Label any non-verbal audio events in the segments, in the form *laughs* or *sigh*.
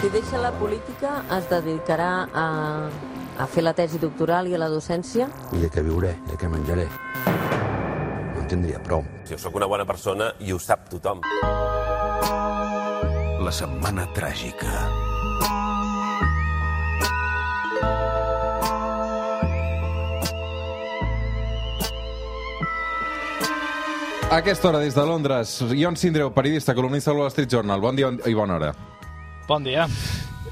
Si deixa la política, es dedicarà a, a fer la tesi doctoral i a la docència? I de què viuré, de què menjaré. No en tindria prou. Jo sóc una bona persona i ho sap tothom. La setmana tràgica. A aquesta hora, des de Londres, Ion Sindreu, periodista, columnista del Wall Street Journal. Bon dia i bona hora. Bon dia.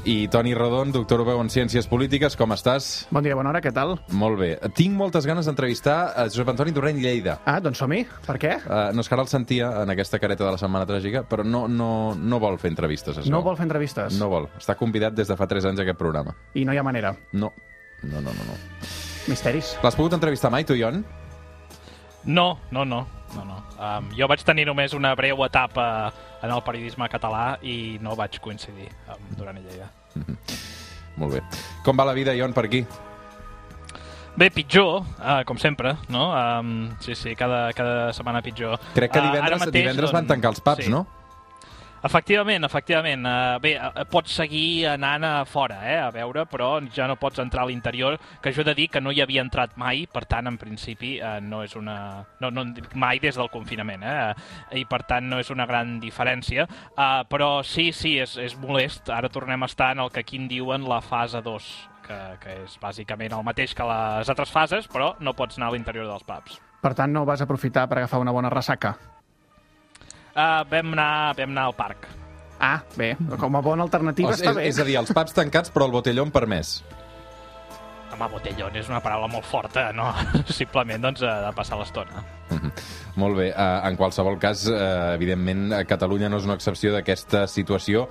I Toni Rodon, doctor Obeu en Ciències Polítiques, com estàs? Bon dia, bona hora, què tal? Molt bé. Tinc moltes ganes d'entrevistar a Josep Antoni Torrent Lleida. Ah, doncs som-hi. Per què? Uh, no és que ara el sentia en aquesta careta de la Setmana Tràgica, però no, no, no vol fer entrevistes. Es No vol fer entrevistes? No vol. Està convidat des de fa 3 anys a aquest programa. I no hi ha manera. No. No, no, no. no. Misteris. L'has pogut entrevistar mai, tu, Ion? No, no, no. No, no. Um, jo vaig tenir només una breu etapa en el periodisme català i no vaig coincidir amb Duran i Lleida. Molt bé. Com va la vida, Ion, per aquí? Bé, pitjor, uh, com sempre, no? Um, sí, sí, cada, cada setmana pitjor. Crec que Ah, divendres, mateix, divendres van doncs, tancar els pubs, sí. no? Efectivament, efectivament. Uh, bé, uh, pots seguir anant a fora, eh, a veure, però ja no pots entrar a l'interior, que jo he de dir que no hi havia entrat mai, per tant, en principi, uh, no és una... No, no, mai des del confinament, eh? I, per tant, no és una gran diferència. Uh, però sí, sí, és, és molest. Ara tornem a estar en el que aquí en diuen la fase 2, que, que és bàsicament el mateix que les altres fases, però no pots anar a l'interior dels pubs. Per tant, no vas aprofitar per agafar una bona ressaca. Uh, vam, anar, vam anar al parc. Ah, bé, com a bona alternativa O està és, bé. és a dir, els pubs tancats, però el botellón permès. Home, botellón és una paraula molt forta, no? *laughs* Simplement, doncs, eh, de passar l'estona. Molt bé. Uh, en qualsevol cas, uh, evidentment, Catalunya no és una excepció d'aquesta situació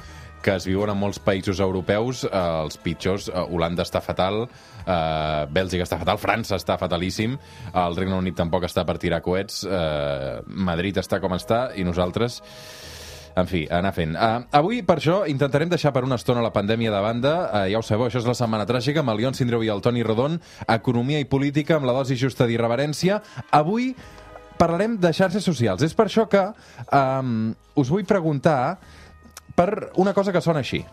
que es viuen en molts països europeus, uh, els pitjors. Uh, Holanda està fatal, uh, Bèlgica està fatal, França està fatalíssim, el Regne Unit tampoc està per tirar coets, uh, Madrid està com està, i nosaltres... En fi, anar fent. Uh, avui, per això, intentarem deixar per una estona la pandèmia de banda. Uh, ja ho sabeu, això és la Setmana Tràgica, amb el Leon Sindreu i el Toni Rodon, Economia i Política, amb la dosi justa d'irreverència. Avui parlarem de xarxes socials. És per això que um, us vull preguntar per una cosa que sona així.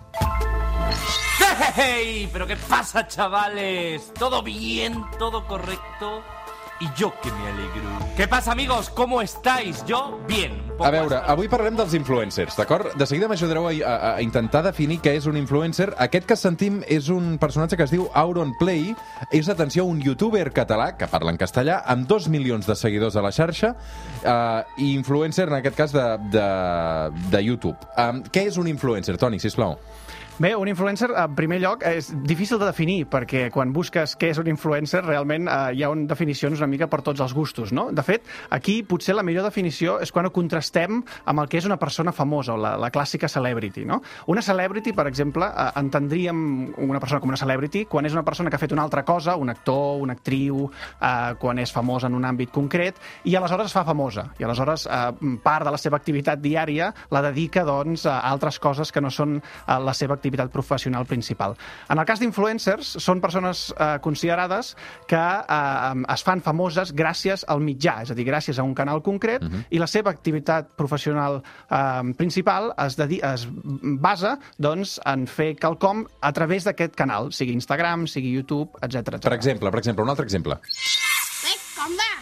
¡Hey! ¿Pero qué pasa, chavales? ¿Todo bien? ¿Todo correcto? Y yo que me alegro. ¿Qué pasa, amigos? ¿Cómo estáis? Yo, bien. A veure, avui parlarem dels influencers, d'acord? De seguida m'ajudareu a, a, a intentar definir què és un influencer. Aquest que sentim és un personatge que es diu Auron Play. És, atenció, un youtuber català que parla en castellà, amb dos milions de seguidors a la xarxa, uh, i influencer, en aquest cas, de, de, de YouTube. Um, què és un influencer, Toni, sisplau? Bé, un influencer, en primer lloc, és difícil de definir, perquè quan busques què és un influencer, realment eh, hi ha un, definicions una mica per tots els gustos, no? De fet, aquí potser la millor definició és quan ho contrastem amb el que és una persona famosa, o la, la clàssica celebrity, no? Una celebrity, per exemple, eh, entendríem una persona com una celebrity quan és una persona que ha fet una altra cosa, un actor, una actriu, eh, quan és famosa en un àmbit concret, i aleshores es fa famosa. I aleshores eh, part de la seva activitat diària la dedica, doncs, a altres coses que no són eh, la seva activitat professional principal. En el cas d'influencers, són persones eh, considerades que eh, es fan famoses gràcies al mitjà, és a dir, gràcies a un canal concret, i la seva activitat professional eh, principal es, dedi es basa doncs, en fer quelcom a través d'aquest canal, sigui Instagram, sigui YouTube, etc. Per exemple, per exemple, un altre exemple. Bé, com va?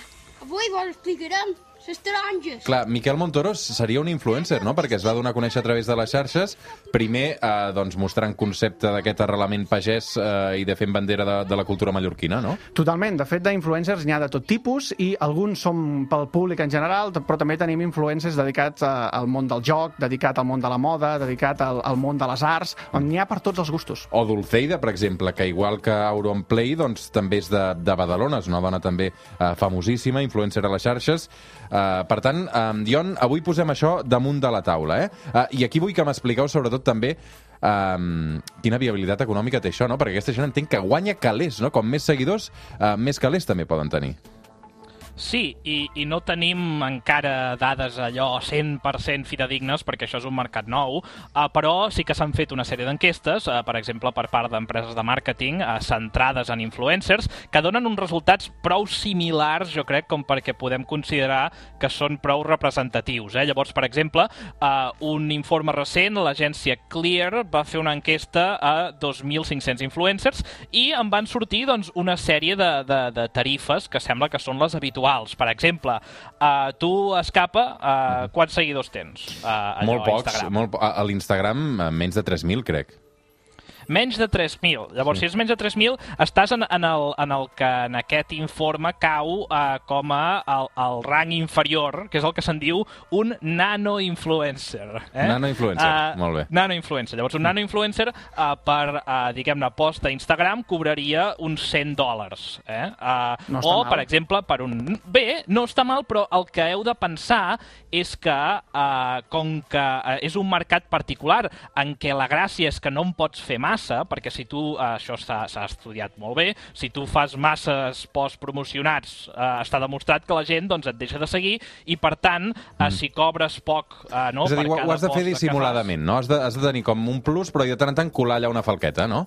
Avui vos explicarem les taronges. Clar, Miquel Montoros seria un influencer, no?, perquè es va donar a conèixer a través de les xarxes, primer eh, doncs, mostrant concepte d'aquest arrelament pagès eh, i de fent bandera de, de la cultura mallorquina, no? Totalment. De fet, d'influencers n'hi ha de tot tipus i alguns són pel públic en general, però també tenim influencers dedicats a, al món del joc, dedicat al món de la moda, dedicat al, al món de les arts, on n'hi ha per tots els gustos. O Dulceida, per exemple, que igual que Auron Play, doncs també és de, de Badalona, és una dona també eh, famosíssima, influencer a les xarxes. Eh, per tant, eh, Dion, avui posem això damunt de la taula, eh? eh I aquí vull que m'expliqueu sobretot també um, quina viabilitat econòmica té això, no? Perquè aquesta gent entenc que guanya calés, no? Com més seguidors, uh, més calés també poden tenir. Sí, i, i no tenim encara dades allò 100% fidedignes, perquè això és un mercat nou, uh, però sí que s'han fet una sèrie d'enquestes, uh, per exemple, per part d'empreses de màrqueting uh, centrades en influencers, que donen uns resultats prou similars, jo crec, com perquè podem considerar que són prou representatius. Eh? Llavors, per exemple, uh, un informe recent, l'agència Clear va fer una enquesta a 2.500 influencers i en van sortir doncs, una sèrie de, de, de tarifes que sembla que són les habituals habituals. Per exemple, uh, tu, Escapa, uh, quants seguidors tens? Uh, allò, molt a pocs. Instagram? Molt, po- a a l'Instagram, menys de 3.000, crec. Menys de 3.000. Llavors, Sí. si és menys de 3.000, estàs en, en, el, en el que en aquest informe cau eh, com a el, el rang inferior, que és el que se'n diu un nano-influencer. Eh? Nano-influencer, Eh, molt bé. Nano-influencer. Llavors, un nano-influencer eh, per, eh, diguem-ne, post a Instagram cobraria uns 100 dòlars. Eh? Eh, No o, mal. per exemple, per un... Bé, no està mal, però el que heu de pensar és que, eh, com que eh, és un mercat particular en què la gràcia és que no en pots fer massa, perquè si tu, eh, això s'ha estudiat molt bé, si tu fas masses posts promocionats, eh, està demostrat que la gent doncs, et deixa de seguir i, per tant, eh, si cobres poc eh, no, és a dir, ho, ho has de fer dissimuladament, no? Has de, has de tenir com un plus, però de tant en tant colar allà una falqueta, no?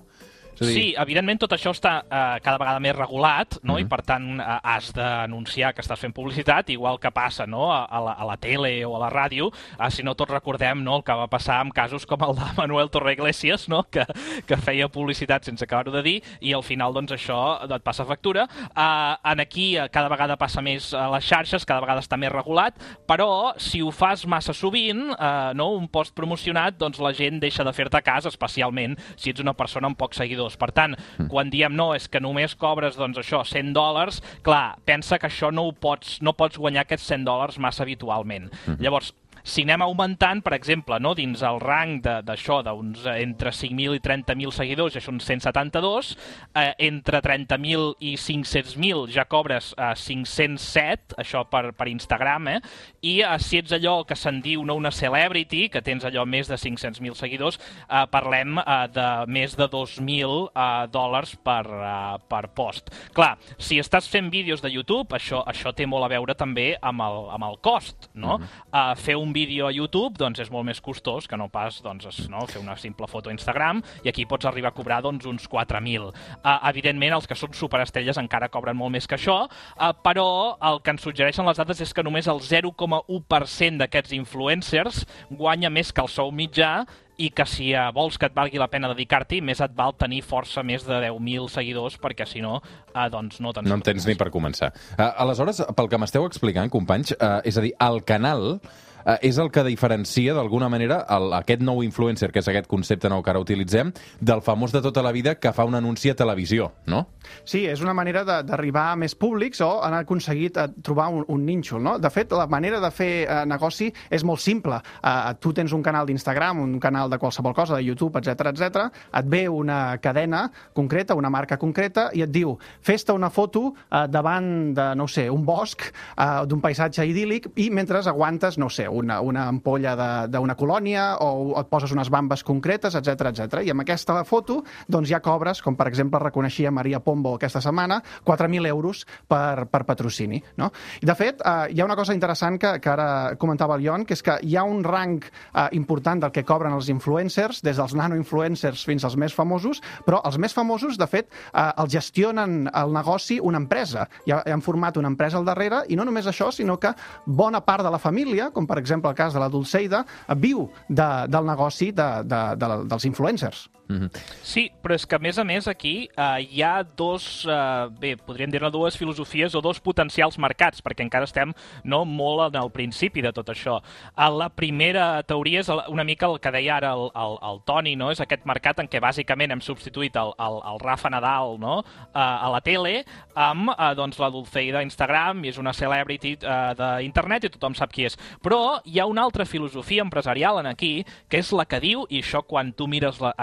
És dir, Sí, evidentment tot això està eh, cada vegada més regulat, no? Mhm. i per tant eh, has d'anunciar que estàs fent publicitat, igual que passa no? a, a, la, a la tele o a la ràdio, eh, si no tots recordem no? el que va passar amb casos com el de *laughs* Manuel Torre Iglesias, no? que, que feia publicitat sense acabar-ho de dir, i al final doncs, això et passa factura. Eh, en aquí eh, cada vegada passa més a les xarxes, cada vegada està més regulat, però si ho fas massa sovint, eh, no? un post promocionat, doncs la gent deixa de fer-te cas, especialment si ets una persona amb pocs seguidors. Per tant, quan diem no, és que només cobres doncs, això 100 dòlars, clar, pensa que això no ho pots, no pots guanyar aquests 100 dòlars massa habitualment. Llavors, si anem augmentant, per exemple, no, dins el rang de- d'això, d'uns eh, entre 5.000 i 30.000 seguidors, ja són 172, eh, entre 30.000 i 500.000 ja cobres eh, 507, això per, per Instagram, eh? i eh, si ets allò que se'n diu no una celebrity, que tens allò més de 500.000 seguidors, eh, parlem eh, de més de 2.000 eh, dòlars per, eh, per post. Clar, si estàs fent vídeos de YouTube, això, això té molt a veure també amb el, amb el cost, no? uh, fer un vídeo a YouTube doncs, és molt més costós que no pas doncs, es- no? fer una simple foto a Instagram i aquí pots arribar a cobrar doncs, uns 4.000. Uh, evidentment, els que són superestrelles encara cobren molt més que això, uh, però el que ens suggereixen les dades és que només el 0,1% d'aquests influencers guanya més que el sou mitjà i que si eh, vols que et valgui la pena dedicar-t'hi, més et val tenir força més de 10.000 seguidors, perquè si no, eh, doncs no te'n no en tens ni per començar. Uh, aleshores, pel que m'esteu explicant, companys, uh, és a dir, el canal uh, és el que diferencia d'alguna manera el, aquest nou influencer, que és aquest concepte nou que ara utilitzem, del famós de tota la vida que fa un anunci a televisió, no? Sí, és una manera d'arribar a més públics o han aconseguit eh, trobar un, un nínxol, no? De fet, la manera de fer eh, negoci és molt simple. Uh, tu tens un canal d'Instagram, un canal de qualsevol cosa, de YouTube, etc etc. et ve una cadena concreta, una marca concreta, i et diu, fes-te una foto uh, davant de, no sé, un bosc, uh, d'un paisatge idíl·lic, i mentre aguantes, no sé, una, una ampolla d'una colònia o et poses unes bambes concretes, etc etc. I amb aquesta foto doncs ja cobres, com per exemple reconeixia Maria Pombo aquesta setmana, 4.000 euros per, per patrocini. No? I de fet, eh, hi ha una cosa interessant que, que ara comentava el Ion, que és que hi ha un rang eh, important del que cobren els influencers, des dels nano-influencers fins als més famosos, però els més famosos, de fet, eh, els gestionen el negoci una empresa. Ja han format una empresa al darrere, i no només això, sinó que bona part de la família, com per exemple el cas de la Dulceida, viu de, del negoci de, de, de, dels influencers. Mm -hmm. Sí, però és que a més a més aquí eh, hi ha dos, eh, bé, podríem dir-ne dues filosofies o dos potencials mercats, perquè encara estem no molt en el principi de tot això. Eh, la primera teoria és una mica el que deia ara el, el, el Toni, no? és aquest mercat en què bàsicament hem substituït el, el, el Rafa Nadal no? eh, a la tele amb eh, doncs, la Dulceida a Instagram, i és una celebrity eh, d'internet i tothom sap qui és. Però hi ha una altra filosofia empresarial en aquí, que és la que diu, i això quan tu mires la,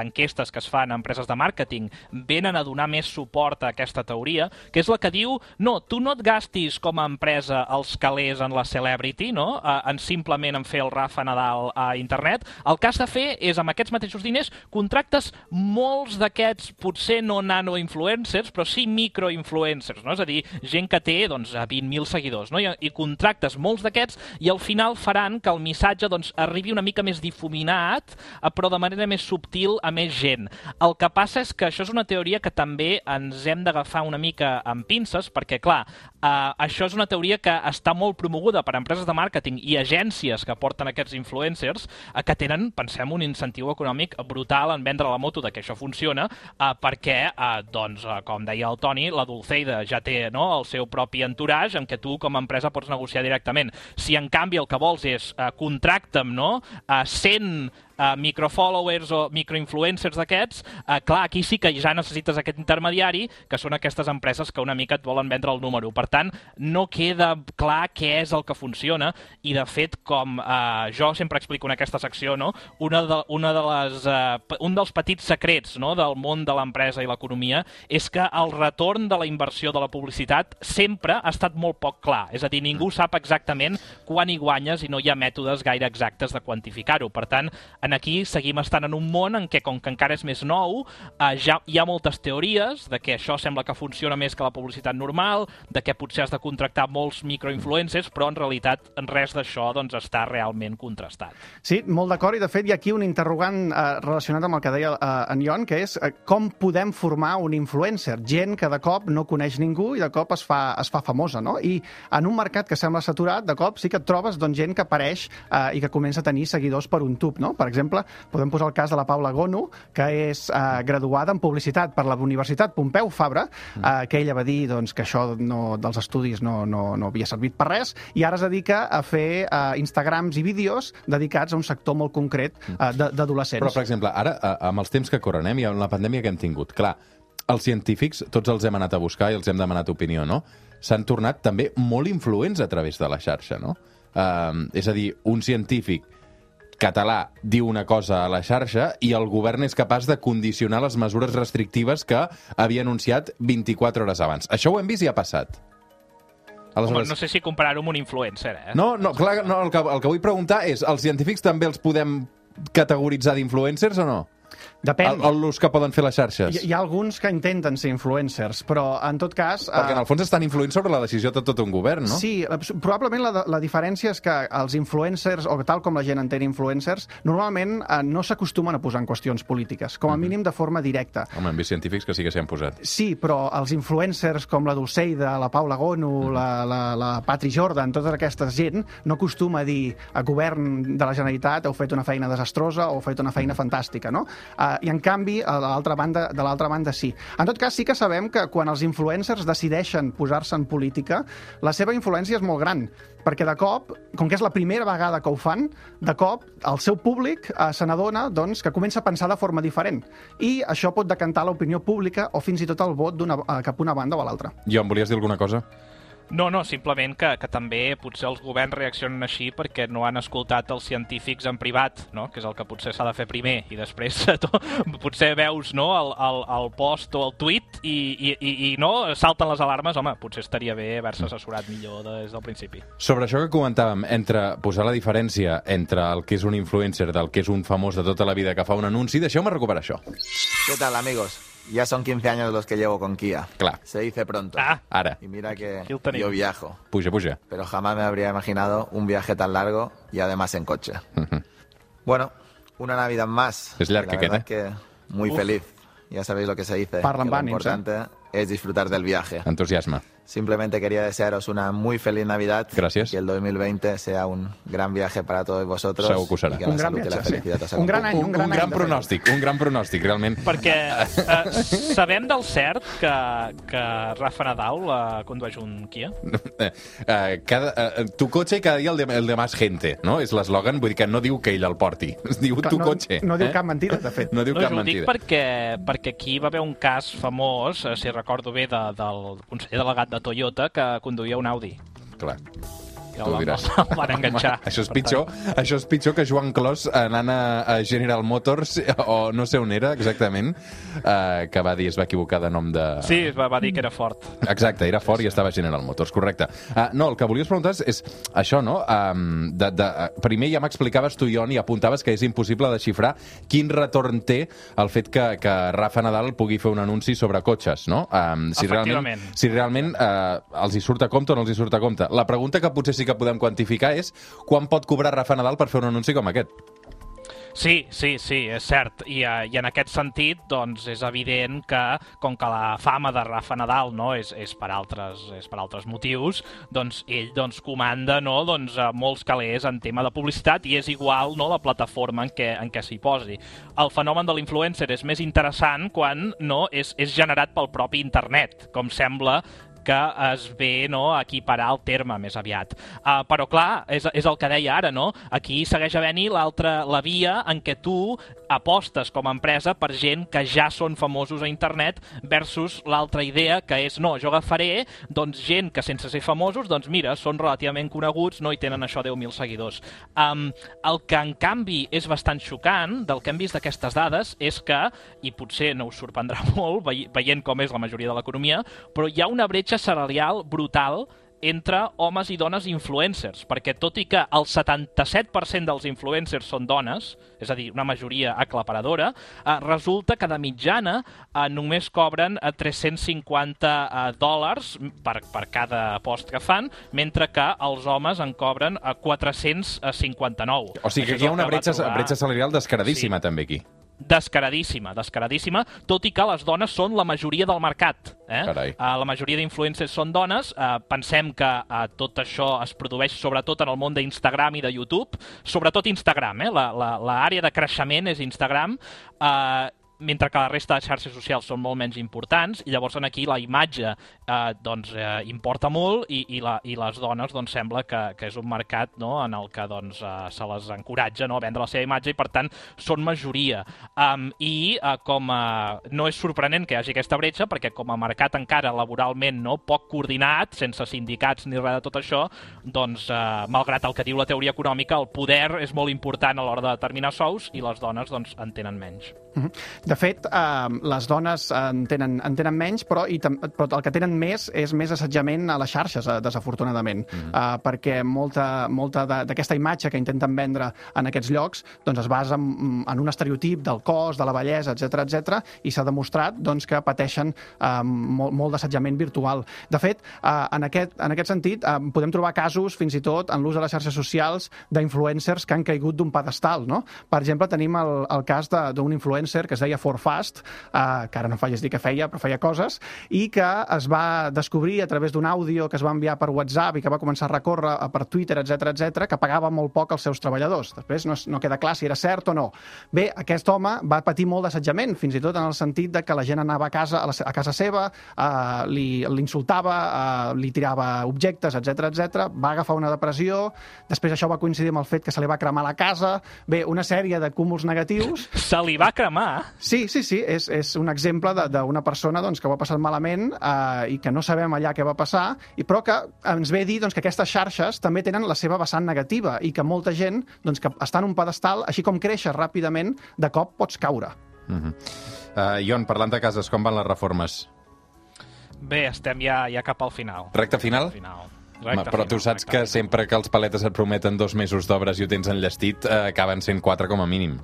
enquestes que es fan a empreses de màrqueting venen a donar més suport a aquesta teoria, que és la que diu no, tu no et gastis com a empresa els calés en la celebrity, no? Eh, en simplement en fer el Rafa Nadal a internet. El que has de fer és, amb aquests mateixos diners, contractes molts d'aquests, potser no nano-influencers, però sí micro-influencers, no? És a dir, gent que té doncs, a 20.000 seguidors, no? I, i contractes molts d'aquests i al final faran que el missatge doncs, arribi una mica més difuminat, eh, però de manera més subtil a més gent. El que passa és que això és una teoria que també ens hem d'agafar una mica amb pinces, perquè, clar, eh, això és una teoria que està molt promoguda per empreses de màrqueting i agències que porten aquests influencers, eh, que tenen, pensem, un incentiu econòmic brutal en vendre la moto de que això funciona, eh, perquè, eh, doncs, eh, com deia el Toni, la Dulceida ja té no, el seu propi entourage en què tu com a empresa pots negociar directament. Si en canvi el que vols és eh, contracta'm no, a 100 uh, microfollowers o microinfluencers d'aquests, uh, clar, aquí sí que ja necessites aquest intermediari, que són aquestes empreses que una mica et volen vendre el número. Per tant, no queda clar què és el que funciona i, de fet, com uh, jo sempre explico en aquesta secció, no? una de, una de les, uh, un dels petits secrets no? del món de l'empresa i l'economia és que el retorn de la inversió de la publicitat sempre ha estat molt poc clar. És a dir, ningú sap exactament quan hi guanyes i no hi ha mètodes gaire exactes de quantificar-ho. Per tant, en aquí seguim estant en un món en què, com que encara és més nou, eh, ja hi ha moltes teories de que això sembla que funciona més que la publicitat normal, de que potser has de contractar molts microinfluencers, però en realitat res d'això doncs, està realment contrastat. Sí, molt d'acord, i de fet hi ha aquí un interrogant eh, relacionat amb el que deia eh, en Ion, que és eh, com podem formar un influencer? Gent que de cop no coneix ningú i de cop es fa, es fa famosa, no? I en un mercat que sembla saturat, de cop sí que et trobes doncs, gent que apareix eh, i que comença a tenir seguidors per un tub, no? Per exemple, podem posar el cas de la Paula Gono, que és eh, graduada en publicitat per la Universitat Pompeu Fabra, eh, que ella va dir doncs, que això no, dels estudis no, no, no havia servit per res, i ara es dedica a fer eh, Instagrams i vídeos dedicats a un sector molt concret eh, de- d'adolescents. Però, per exemple, ara, eh, amb els temps que corren, eh, i amb la pandèmia que hem tingut, clar, els científics, tots els hem anat a buscar i els hem demanat opinió, no? S'han tornat també molt influents a través de la xarxa, no? Uh, és a dir, un científic català diu una cosa a la xarxa i el govern és capaç de condicionar les mesures restrictives que havia anunciat 24 hores abans. Això ho hem vist i ha passat. Home, no sé si comparar-ho amb un influencer, eh? No, no, clar, no el, que, el que vull preguntar és, els científics també els podem categoritzar d'influencers o no? Depèn. El- L'ús que poden fer les xarxes. Hi, hi ha alguns que intenten ser influencers, però en tot cas... Perquè en eh, el fons estan influint sobre la decisió de tot un govern, no? Sí, abs- probablement la, la diferència és que els influencers, o tal com la gent entén influencers, normalment eh, no s'acostumen a posar en qüestions polítiques, com a Mhm. mínim de forma directa. Home, hem vist científics que sí que s'hi han posat. Sí, però els influencers com la Dulceida, la Paula Gono, la, la, la Patri Jordan, tota aquesta gent, no acostuma a dir a govern de la Generalitat heu fet una feina desastrosa o heu fet una feina fantàstica, no? Uh, I en canvi, a l'altra banda, de l'altra banda sí. En tot cas, sí que sabem que quan els influencers decideixen posar-se en política, la seva influència és molt gran, perquè de cop, com que és la primera vegada que ho fan, de cop el seu públic eh, se n'adona doncs, que comença a pensar de forma diferent. I això pot decantar l'opinió pública o fins i tot el vot eh, cap a una banda o a l'altra. Jo, em volies dir alguna cosa? No, no, simplement que, que també potser els governs reaccionen així perquè no han escoltat els científics en privat, no? que és el que potser s'ha de fer primer, i després *laughs* to, potser veus no? el, el, el post o el tuit i, i, i, i no salten les alarmes, home, potser estaria bé haver-se assessorat millor des del principi. Sobre això que comentàvem, entre posar la diferència entre el que és un influencer del que és un famós de tota la vida que fa un anunci, deixeu-me recuperar això. ¿Qué tal, amigos? Ya son 15 años los que llevo con Kia. Claro. Se dice pronto. Ara. Y mira que yo viajo, Puja, puja. pero jamás me habría imaginado un viaje tan largo y además en coche. Bueno, una Navidad más. Es larga La que verdad que muy Uf. feliz. Ya sabéis lo que se dice. Parla que lo ànims, eh? importante es disfrutar del viaje. Entusiasme. Simplemente quería desearos una muy feliz Navidad. Gracias. Y que el 2020 sea un gran viaje para todos vosotros. Segur que ho serà. Que la salud y la felicidad os acompañen. un, un gran pronòstic, un gran pronòstic, realment. Perquè eh, sabem del cert que, que Rafa Nadal eh, condueix un Kia? *laughs* Eh, cada, eh, tu cotxe cada dia el de, el de más gente, no? És l'eslògan, vull dir que no diu que ell el porti, *laughs* es diu tu no, cotxe. No diu eh? cap mentida, de fet. No diu no, cap jo ho dic mentida. perquè, perquè aquí va haver un cas famós, eh, si recordo bé, de, del conseller delegat de Toyota que conduïa un Audi. Clar. Ja tu el, diràs. *laughs* van enganxar. Això és pitjor, això és pitjor que Joan Clos anant a, a General Motors o no sé on era exactament, eh, que va dir es va equivocar de nom de... Sí, va, va dir que era fort. Exacte, era fort i estava a General Motors, correcte. Uh, no, el que volies preguntar és, això, no? Um, de, de, primer ja m'explicaves tu, Ion, i apuntaves que és impossible desxifrar quin retorn té el fet que, que Rafa Nadal pugui fer un anunci sobre cotxes, no? Um, si realment, si realment uh, els hi surt a compte o no els hi surt a compte. La pregunta que potser sí que podem quantificar és quan pot cobrar Rafa Nadal per fer un anunci com aquest? Sí, sí, sí, és cert. I, uh, I en aquest sentit, doncs, és evident que, com que la fama de Rafa Nadal no, és, és, per, altres, és per altres motius, doncs ell doncs, comanda no, doncs, uh, molts calés en tema de publicitat i és igual no, la plataforma en què, en què s'hi posi. El fenomen de l'influencer és més interessant quan no, és, és generat pel propi internet, com sembla que es ve no, a equiparar el terme més aviat. Uh, però clar, és, és el que deia ara, no? Aquí segueix havent-hi l'altra, la via en què tu apostes com a empresa per gent que ja són famosos a internet versus l'altra idea que és, no, jo agafaré doncs, gent que sense ser famosos, doncs mira, són relativament coneguts, no hi tenen això 10.000 seguidors. Um, el que en canvi és bastant xocant del que hem vist d'aquestes dades és que, i potser no us sorprendrà *laughs* molt vei- veient com és la majoria de l'economia, però hi ha una bretxa salarial brutal entre homes i dones influencers, perquè tot i que el 77% dels influencers són dones, és a dir, una majoria aclaparadora, eh, resulta que de mitjana eh, només cobren eh, 350 eh, dòlars per, per cada post que fan, mentre que els homes en cobren eh, 459. O sigui que Això aquí hi ha una bretxa, trobar- bretxa salarial descaradíssima, sí. també, aquí. Descaradíssima, descaradíssima, tot i que les dones són la majoria del mercat. Eh? Carai. Uh, la majoria d'influencers són dones. Uh, pensem que uh, tot això es produeix sobretot en el món d'Instagram i de YouTube, sobretot Instagram, eh? l'àrea la, la, l'àrea de creixement és Instagram, uh, mentre que la resta de xarxes socials són molt menys importants, i llavors en aquí la imatge eh, doncs, eh, importa molt i, i, la, i les dones doncs, sembla que, que és un mercat no, en el que doncs, eh, se les encoratja no, a vendre la seva imatge i per tant són majoria. Um, I eh, com a, no és sorprenent que hi hagi aquesta bretxa perquè com a mercat encara laboralment no, poc coordinat, sense sindicats ni res de tot això, doncs eh, malgrat el que diu la teoria econòmica, el poder és molt important a l'hora de determinar sous i les dones doncs, en tenen menys. De fet, eh, les dones en tenen, en tenen menys, però, i però el que tenen més és més assetjament a les xarxes, eh, desafortunadament, mm. eh, perquè molta, molta d'aquesta imatge que intenten vendre en aquests llocs doncs es basa en, en un estereotip del cos, de la bellesa, etc etc i s'ha demostrat doncs, que pateixen eh, molt, molt d'assetjament virtual. De fet, eh, en, aquest, en aquest sentit, eh, podem trobar casos, fins i tot, en l'ús de les xarxes socials d'influencers que han caigut d'un pedestal. No? Per exemple, tenim el, el cas d'un influencer que es deia Forfast, eh, que ara no falles dir que feia, però feia coses, i que es va descobrir a través d'un àudio que es va enviar per WhatsApp i que va començar a recórrer eh, per Twitter, etc etc, que pagava molt poc als seus treballadors. Després no, no queda clar si era cert o no. Bé, aquest home va patir molt d'assetjament, fins i tot en el sentit de que la gent anava a casa, a, la, a casa seva, eh, li- l'insultava, eh, li tirava objectes, etc etc. va agafar una depressió, després això va coincidir amb el fet que se li va cremar la casa, bé, una sèrie de cúmuls negatius. Se li va cremar? Sí, sí, sí, és, és un exemple de- d'una persona doncs, que ho ha passat malament eh, i que no sabem allà què va passar, i però que ens ve a dir doncs, que aquestes xarxes també tenen la seva vessant negativa i que molta gent doncs, que està en un pedestal, així com creixes ràpidament, de cop pots caure. Uh -huh. uh, Ion, parlant de cases, com van les reformes? Bé, estem ja, ja cap al final. Recte final? Al final. Home, però tu saps que sempre que els paletes et prometen dos mesos d'obres i ho tens enllestit, eh, acaben sent quatre com a mínim.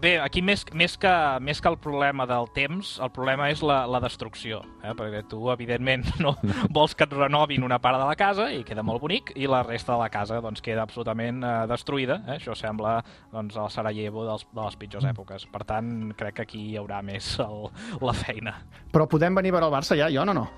Bé, aquí més, més, que, més que el problema del temps, el problema és la, la destrucció, eh? perquè tu, evidentment, *laughs* no vols que et renovin una part de la casa i queda molt bonic, i la resta de la casa doncs, queda absolutament eh, destruïda. Eh? Això sembla doncs, el Sarajevo dels, de les pitjors èpoques. Per tant, crec que aquí hi haurà més el, la feina. Però podem venir a veure el Barça ja, jo o no?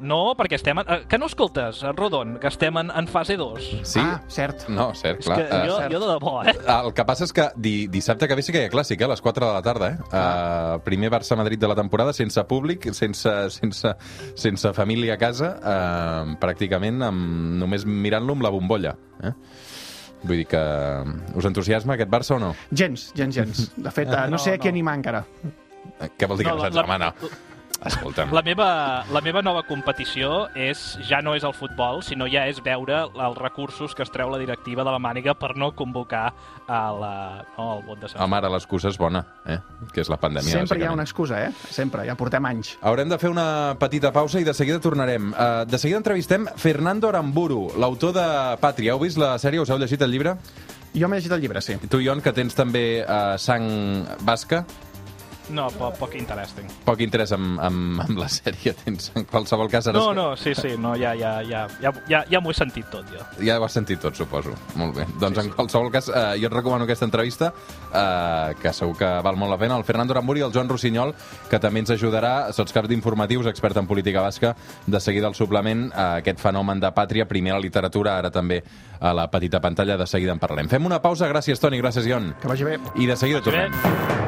No, perquè estem... En, eh, que no escoltes, Rodon, que estem en, en fase 2? Sí? Ah, cert. No, cert, És clar. que jo, Eh, jo de debò, eh? El que passa és que di, dissabte que ve sí que hi ha clàssic, eh? a les 4 de la tarda. Eh? Uh, primer Barça-Madrid de la temporada, sense públic, sense, sense, sense família a casa, uh, pràcticament amb, només mirant-lo amb la bombolla. Eh? Vull dir que... Us entusiasma aquest Barça o no? Gens, gens, gens. De fet, eh, *laughs* no, No, sé a qui no. animar encara. Eh, Què vol dir que no, No, saps? la- Home, no. Escolta'm. La meva, la meva nova competició és ja no és el futbol, sinó ja és veure els recursos que es treu la directiva de la màniga per no convocar a la, no, el vot de Sant Home, ara l'excusa és bona, eh? que és la pandèmia. Sempre hi ha una excusa, eh? Sempre, ja portem anys. Haurem de fer una petita pausa i de seguida tornarem. Uh, de seguida entrevistem Fernando Aramburu, l'autor de Pàtria. Heu vist la sèrie? Us heu llegit el llibre? Jo m'he llegit el llibre, sí. Tu, Ion, que tens també uh, sang basca, No, po poc interesting. poc interès en, en, en la sèrie tens. En qualsevol cas... Ara No, no, sí, sí, no, ja, ja, ja, ja, ja, ja m'ho he sentit tot, jo. Ja ho has sentit tot, suposo. Molt bé. Doncs en qualsevol cas, eh, jo et recomano aquesta entrevista, eh, que segur que val molt la pena. El Fernando Ramburi i el Joan Rossinyol, que també ens ajudarà, sots cap d'informatius, expert en política basca, de seguida el suplement a aquest fenomen de pàtria, primer a la literatura, ara també a la petita pantalla, de seguida en parlarem. Fem una pausa, gràcies Toni, gràcies Ion. Que vagi bé. I de seguida tornem.